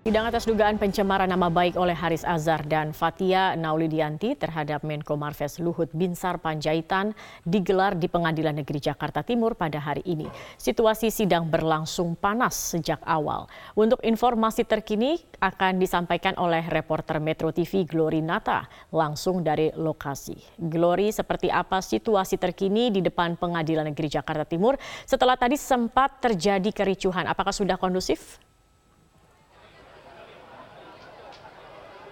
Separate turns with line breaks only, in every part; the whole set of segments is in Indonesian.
Sidang atas dugaan pencemaran nama baik oleh Haris Azhar dan Fatia Naulidianti terhadap Menko Marves Luhut Binsar Panjaitan digelar di Pengadilan Negeri Jakarta Timur pada hari ini. Situasi sidang berlangsung panas sejak awal. Untuk informasi terkini akan disampaikan oleh reporter Metro TV Glory Nata langsung dari lokasi. Glory, seperti apa situasi terkini di depan Pengadilan Negeri Jakarta Timur setelah tadi sempat terjadi kericuhan? Apakah sudah kondusif?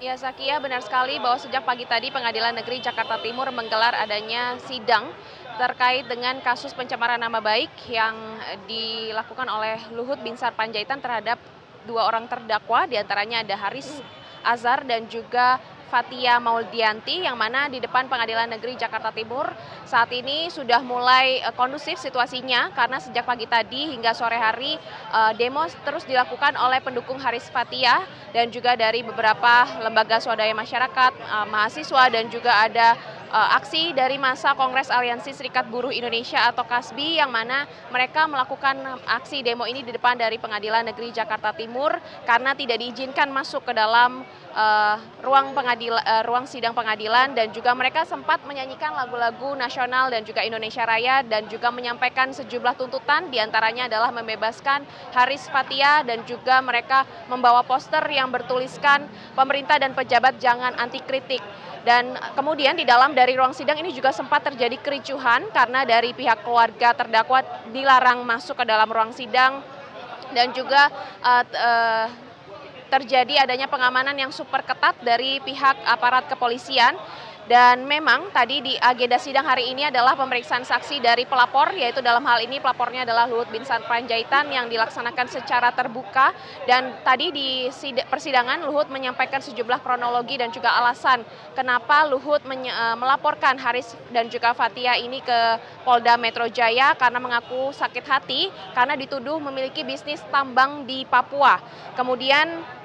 Ya Zakia benar sekali bahwa sejak pagi tadi Pengadilan Negeri Jakarta Timur menggelar adanya sidang terkait dengan kasus pencemaran nama baik yang dilakukan oleh Luhut Binsar Panjaitan terhadap dua orang terdakwa di antaranya ada Haris Azhar dan juga Fatia Mauldianti yang mana di depan Pengadilan Negeri Jakarta Timur saat ini sudah mulai eh, kondusif situasinya karena sejak pagi tadi hingga sore hari eh, demo terus dilakukan oleh pendukung Haris Fatia dan juga dari beberapa lembaga swadaya masyarakat, eh, mahasiswa dan juga ada aksi dari masa Kongres Aliansi Serikat Buruh Indonesia atau KASBI yang mana mereka melakukan aksi demo ini di depan dari Pengadilan Negeri Jakarta Timur karena tidak diizinkan masuk ke dalam uh, ruang pengadil uh, ruang sidang pengadilan. Dan juga mereka sempat menyanyikan lagu-lagu nasional dan juga Indonesia Raya dan juga menyampaikan sejumlah tuntutan di antaranya adalah membebaskan Haris Fatia dan juga mereka membawa poster yang bertuliskan pemerintah dan pejabat jangan anti kritik. Dan kemudian di dalam dari ruang sidang ini juga sempat terjadi kericuhan karena dari pihak keluarga terdakwa dilarang masuk ke dalam ruang sidang. Dan juga uh, uh, terjadi adanya pengamanan yang super ketat dari pihak aparat kepolisian dan memang tadi di agenda sidang hari ini adalah pemeriksaan saksi dari pelapor, yaitu dalam hal ini pelapornya adalah Luhut Bin Panjaitan yang dilaksanakan secara terbuka. Dan tadi di persidangan Luhut menyampaikan sejumlah kronologi dan juga alasan kenapa Luhut e, melaporkan Haris dan juga Fatia ini ke Polda Metro Jaya karena mengaku sakit hati karena dituduh memiliki bisnis tambang di Papua. Kemudian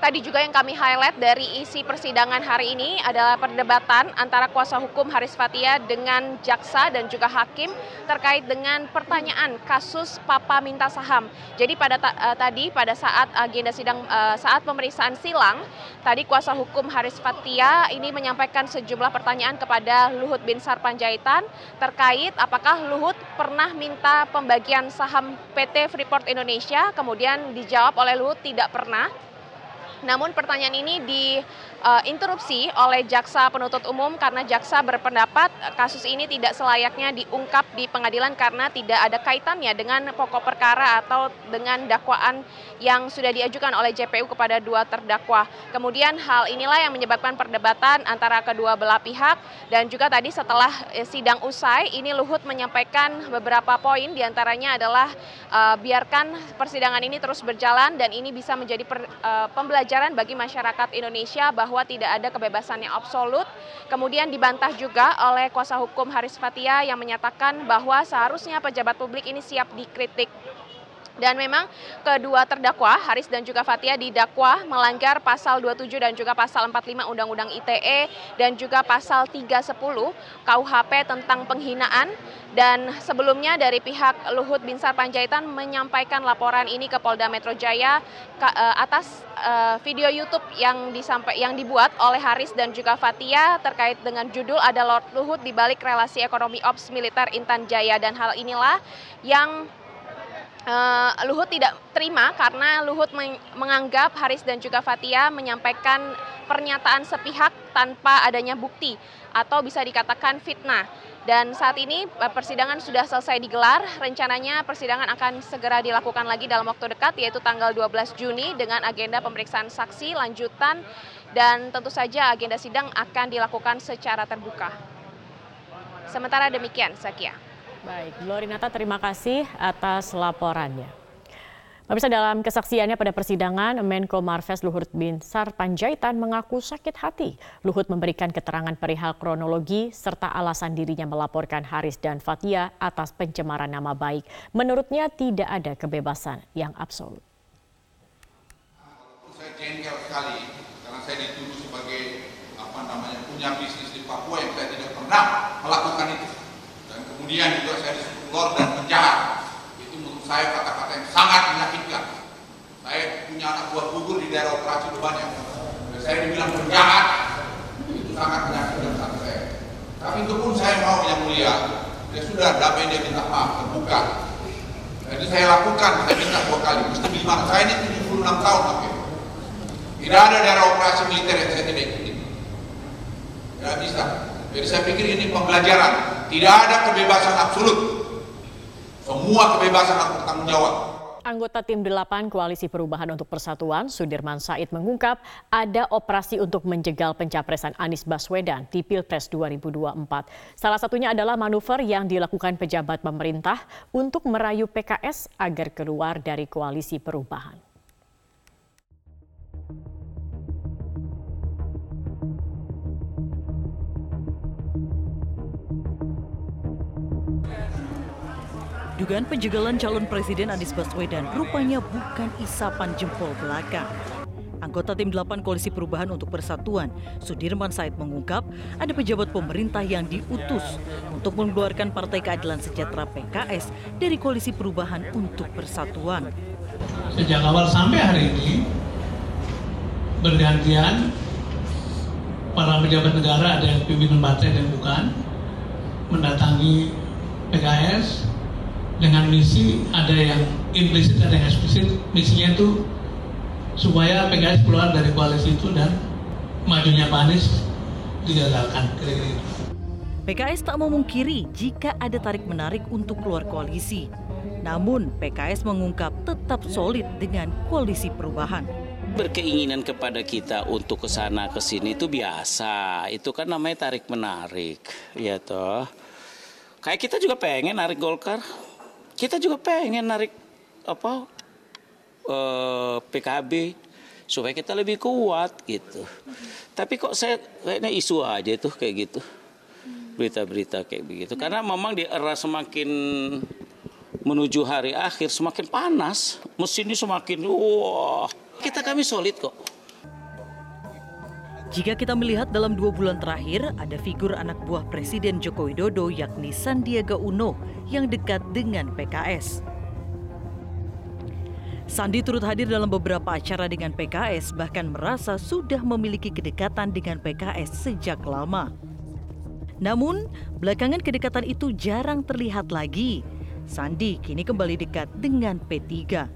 Tadi juga yang kami highlight dari isi persidangan hari ini adalah perdebatan antara kuasa hukum Haris Fatia dengan jaksa dan juga hakim terkait dengan pertanyaan kasus Papa minta saham. Jadi pada uh, tadi pada saat agenda sidang uh, saat pemeriksaan silang, tadi kuasa hukum Haris Fatia ini menyampaikan sejumlah pertanyaan kepada Luhut bin Sarpanjaitan terkait apakah Luhut pernah minta pembagian saham PT Freeport Indonesia, kemudian dijawab oleh Luhut tidak pernah. Namun pertanyaan ini diinterupsi oleh jaksa penuntut umum karena jaksa berpendapat kasus ini tidak selayaknya diungkap di pengadilan karena tidak ada kaitannya dengan pokok perkara atau dengan dakwaan yang sudah diajukan oleh JPU kepada dua terdakwa. Kemudian hal inilah yang menyebabkan perdebatan antara kedua belah pihak dan juga tadi setelah eh, sidang usai ini Luhut menyampaikan beberapa poin di antaranya adalah uh, biarkan persidangan ini terus berjalan dan ini bisa menjadi per, uh, pembelajaran pelajaran bagi masyarakat Indonesia bahwa tidak ada kebebasan yang absolut. Kemudian dibantah juga oleh kuasa hukum Haris Fatia yang menyatakan bahwa seharusnya pejabat publik ini siap dikritik dan memang kedua terdakwa, Haris dan juga Fatia didakwa melanggar pasal 27 dan juga pasal 45 Undang-Undang ITE dan juga pasal 310 KUHP tentang penghinaan. Dan sebelumnya dari pihak Luhut Binsar Panjaitan menyampaikan laporan ini ke Polda Metro Jaya eh, atas eh, video YouTube yang disampai yang dibuat oleh Haris dan juga Fatia terkait dengan judul ada Lord Luhut di balik relasi ekonomi ops militer Intan Jaya dan hal inilah yang Uh, Luhut tidak terima karena Luhut menganggap Haris dan juga Fatia menyampaikan pernyataan sepihak tanpa adanya bukti atau bisa dikatakan fitnah. Dan saat ini eh, persidangan sudah selesai digelar, rencananya persidangan akan segera dilakukan lagi dalam waktu dekat yaitu tanggal 12 Juni dengan agenda pemeriksaan saksi lanjutan dan tentu saja agenda sidang akan dilakukan secara terbuka. Sementara demikian, Sakia.
Baik, Glorinata terima kasih atas laporannya. Pemirsa dalam kesaksiannya pada persidangan, Menko Marves Luhut bin Sar Panjaitan mengaku sakit hati. Luhut memberikan keterangan perihal kronologi serta alasan dirinya melaporkan Haris dan Fatia atas pencemaran nama baik. Menurutnya tidak ada kebebasan yang absolut.
Saya jengkel sekali karena saya dituduh sebagai apa namanya punya bisnis di Papua yang saya tidak pernah kemudian juga saya disebut lord dan penjahat itu menurut saya kata-kata yang sangat menyakitkan saya punya anak buah gugur di daerah operasi itu. Dan saya dibilang penjahat, itu sangat menyakitkan hati saya. Tapi itu pun saya mau yang mulia. Ya sudah, damai dia minta maaf, terbuka. Jadi saya lakukan, saya minta dua kali. Mesti lima, saya ini 76 tahun pakai. Tidak ada daerah operasi militer yang saya tidak ikuti. Tidak bisa. Jadi saya pikir ini pembelajaran. Tidak ada kebebasan absolut. Semua kebebasan aku tanggung jawab.
Anggota tim 8 Koalisi Perubahan untuk Persatuan, Sudirman Said mengungkap ada operasi untuk menjegal pencapresan Anies Baswedan di Pilpres 2024. Salah satunya adalah manuver yang dilakukan pejabat pemerintah untuk merayu PKS agar keluar dari Koalisi Perubahan.
Dugaan penjagalan calon presiden Anies Baswedan rupanya bukan isapan jempol belaka. Anggota tim 8 Koalisi Perubahan untuk Persatuan, Sudirman Said mengungkap ada pejabat pemerintah yang diutus untuk mengeluarkan Partai Keadilan Sejahtera PKS dari Koalisi Perubahan untuk Persatuan.
Sejak awal sampai hari ini, bergantian para pejabat negara ada yang pimpinan partai dan bukan mendatangi PKS dengan misi ada yang implisit ada yang eksplisit misinya itu supaya PKS keluar dari koalisi itu dan majunya Pak Anies digagalkan kira-kira itu.
PKS tak memungkiri jika ada tarik-menarik untuk keluar koalisi. Namun PKS mengungkap tetap solid dengan koalisi perubahan.
Berkeinginan kepada kita untuk ke sana ke sini itu biasa. Itu kan namanya tarik-menarik, ya toh. Kayak kita juga pengen narik Golkar, kita juga pengen narik apa eh, PKB supaya kita lebih kuat gitu. Tapi kok saya kayaknya isu aja itu kayak gitu. Berita-berita kayak begitu. Karena memang di era semakin menuju hari akhir semakin panas, mesin ini semakin wah. Kita kami solid kok.
Jika kita melihat dalam dua bulan terakhir, ada figur anak buah Presiden Joko Widodo yakni Sandiaga Uno yang dekat dengan PKS. Sandi turut hadir dalam beberapa acara dengan PKS, bahkan merasa sudah memiliki kedekatan dengan PKS sejak lama. Namun, belakangan kedekatan itu jarang terlihat lagi. Sandi kini kembali dekat dengan P3.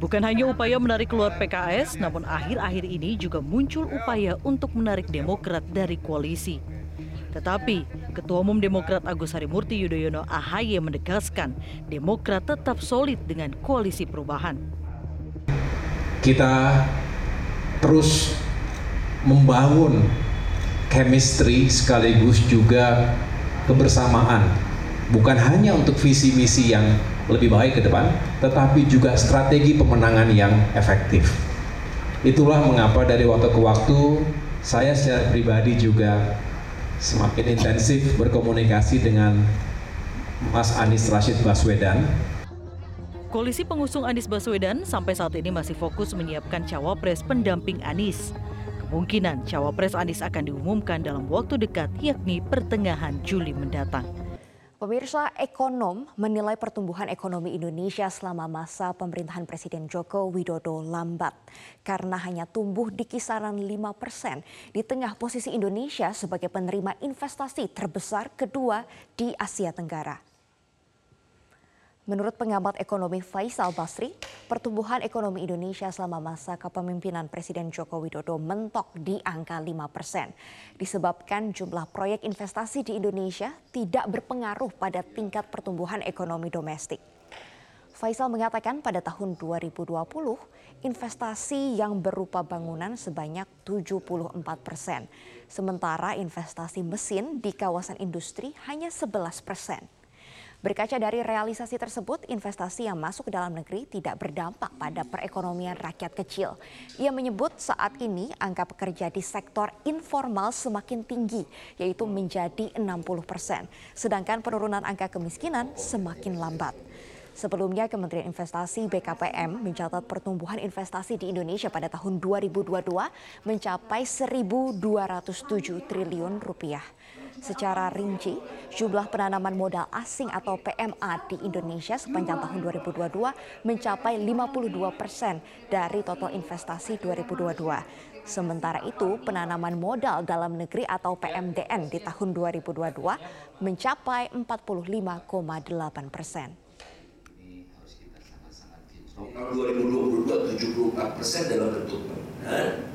Bukan hanya upaya menarik keluar PKS, namun akhir-akhir ini juga muncul upaya untuk menarik Demokrat dari koalisi. Tetapi, Ketua Umum Demokrat Agus Harimurti Yudhoyono AHY menegaskan Demokrat tetap solid dengan koalisi perubahan.
Kita terus membangun chemistry sekaligus juga kebersamaan bukan hanya untuk visi misi yang lebih baik ke depan, tetapi juga strategi pemenangan yang efektif. Itulah mengapa dari waktu ke waktu saya secara pribadi juga semakin intensif berkomunikasi dengan Mas Anies Rashid Baswedan.
Koalisi pengusung Anies Baswedan sampai saat ini masih fokus menyiapkan cawapres pendamping Anies. Kemungkinan cawapres Anies akan diumumkan dalam waktu dekat yakni pertengahan Juli mendatang.
Pemirsa ekonom menilai pertumbuhan ekonomi Indonesia selama masa pemerintahan Presiden Joko Widodo lambat karena hanya tumbuh di kisaran 5 persen di tengah posisi Indonesia sebagai penerima investasi terbesar kedua di Asia Tenggara. Menurut pengamat ekonomi Faisal Basri, pertumbuhan ekonomi Indonesia selama masa kepemimpinan Presiden Joko Widodo mentok di angka 5 persen. Disebabkan jumlah proyek investasi di Indonesia tidak berpengaruh pada tingkat pertumbuhan ekonomi domestik. Faisal mengatakan pada tahun 2020 investasi yang berupa bangunan sebanyak 74 persen. Sementara investasi mesin di kawasan industri hanya 11 persen. Berkaca dari realisasi tersebut, investasi yang masuk ke dalam negeri tidak berdampak pada perekonomian rakyat kecil. Ia menyebut saat ini angka pekerja di sektor informal semakin tinggi, yaitu menjadi 60 persen. Sedangkan penurunan angka kemiskinan semakin lambat. Sebelumnya, Kementerian Investasi BKPM mencatat pertumbuhan investasi di Indonesia pada tahun 2022 mencapai 1.207 triliun rupiah. Secara rinci, jumlah penanaman modal asing atau PMA di Indonesia sepanjang tahun 2022 mencapai 52 persen dari total investasi 2022. Sementara itu, penanaman modal dalam negeri atau PMDN di tahun 2022 mencapai 45,8 persen.
Tahun 2022 74 persen dalam bentuk bangunan,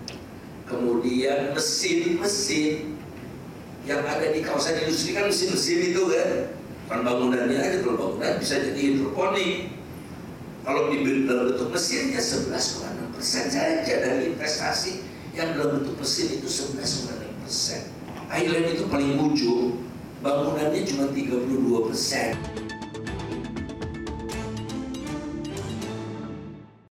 kemudian mesin-mesin yang ada di kawasan industri kan mesin-mesin itu kan, kan bangunannya aja kalau bangunan bisa jadi hidroponik. Kalau di dalam bentuk mesin ya 11,6 persen saja dari investasi yang dalam bentuk mesin itu 11,6 persen. Island itu paling ujung, bangunannya cuma 32 persen.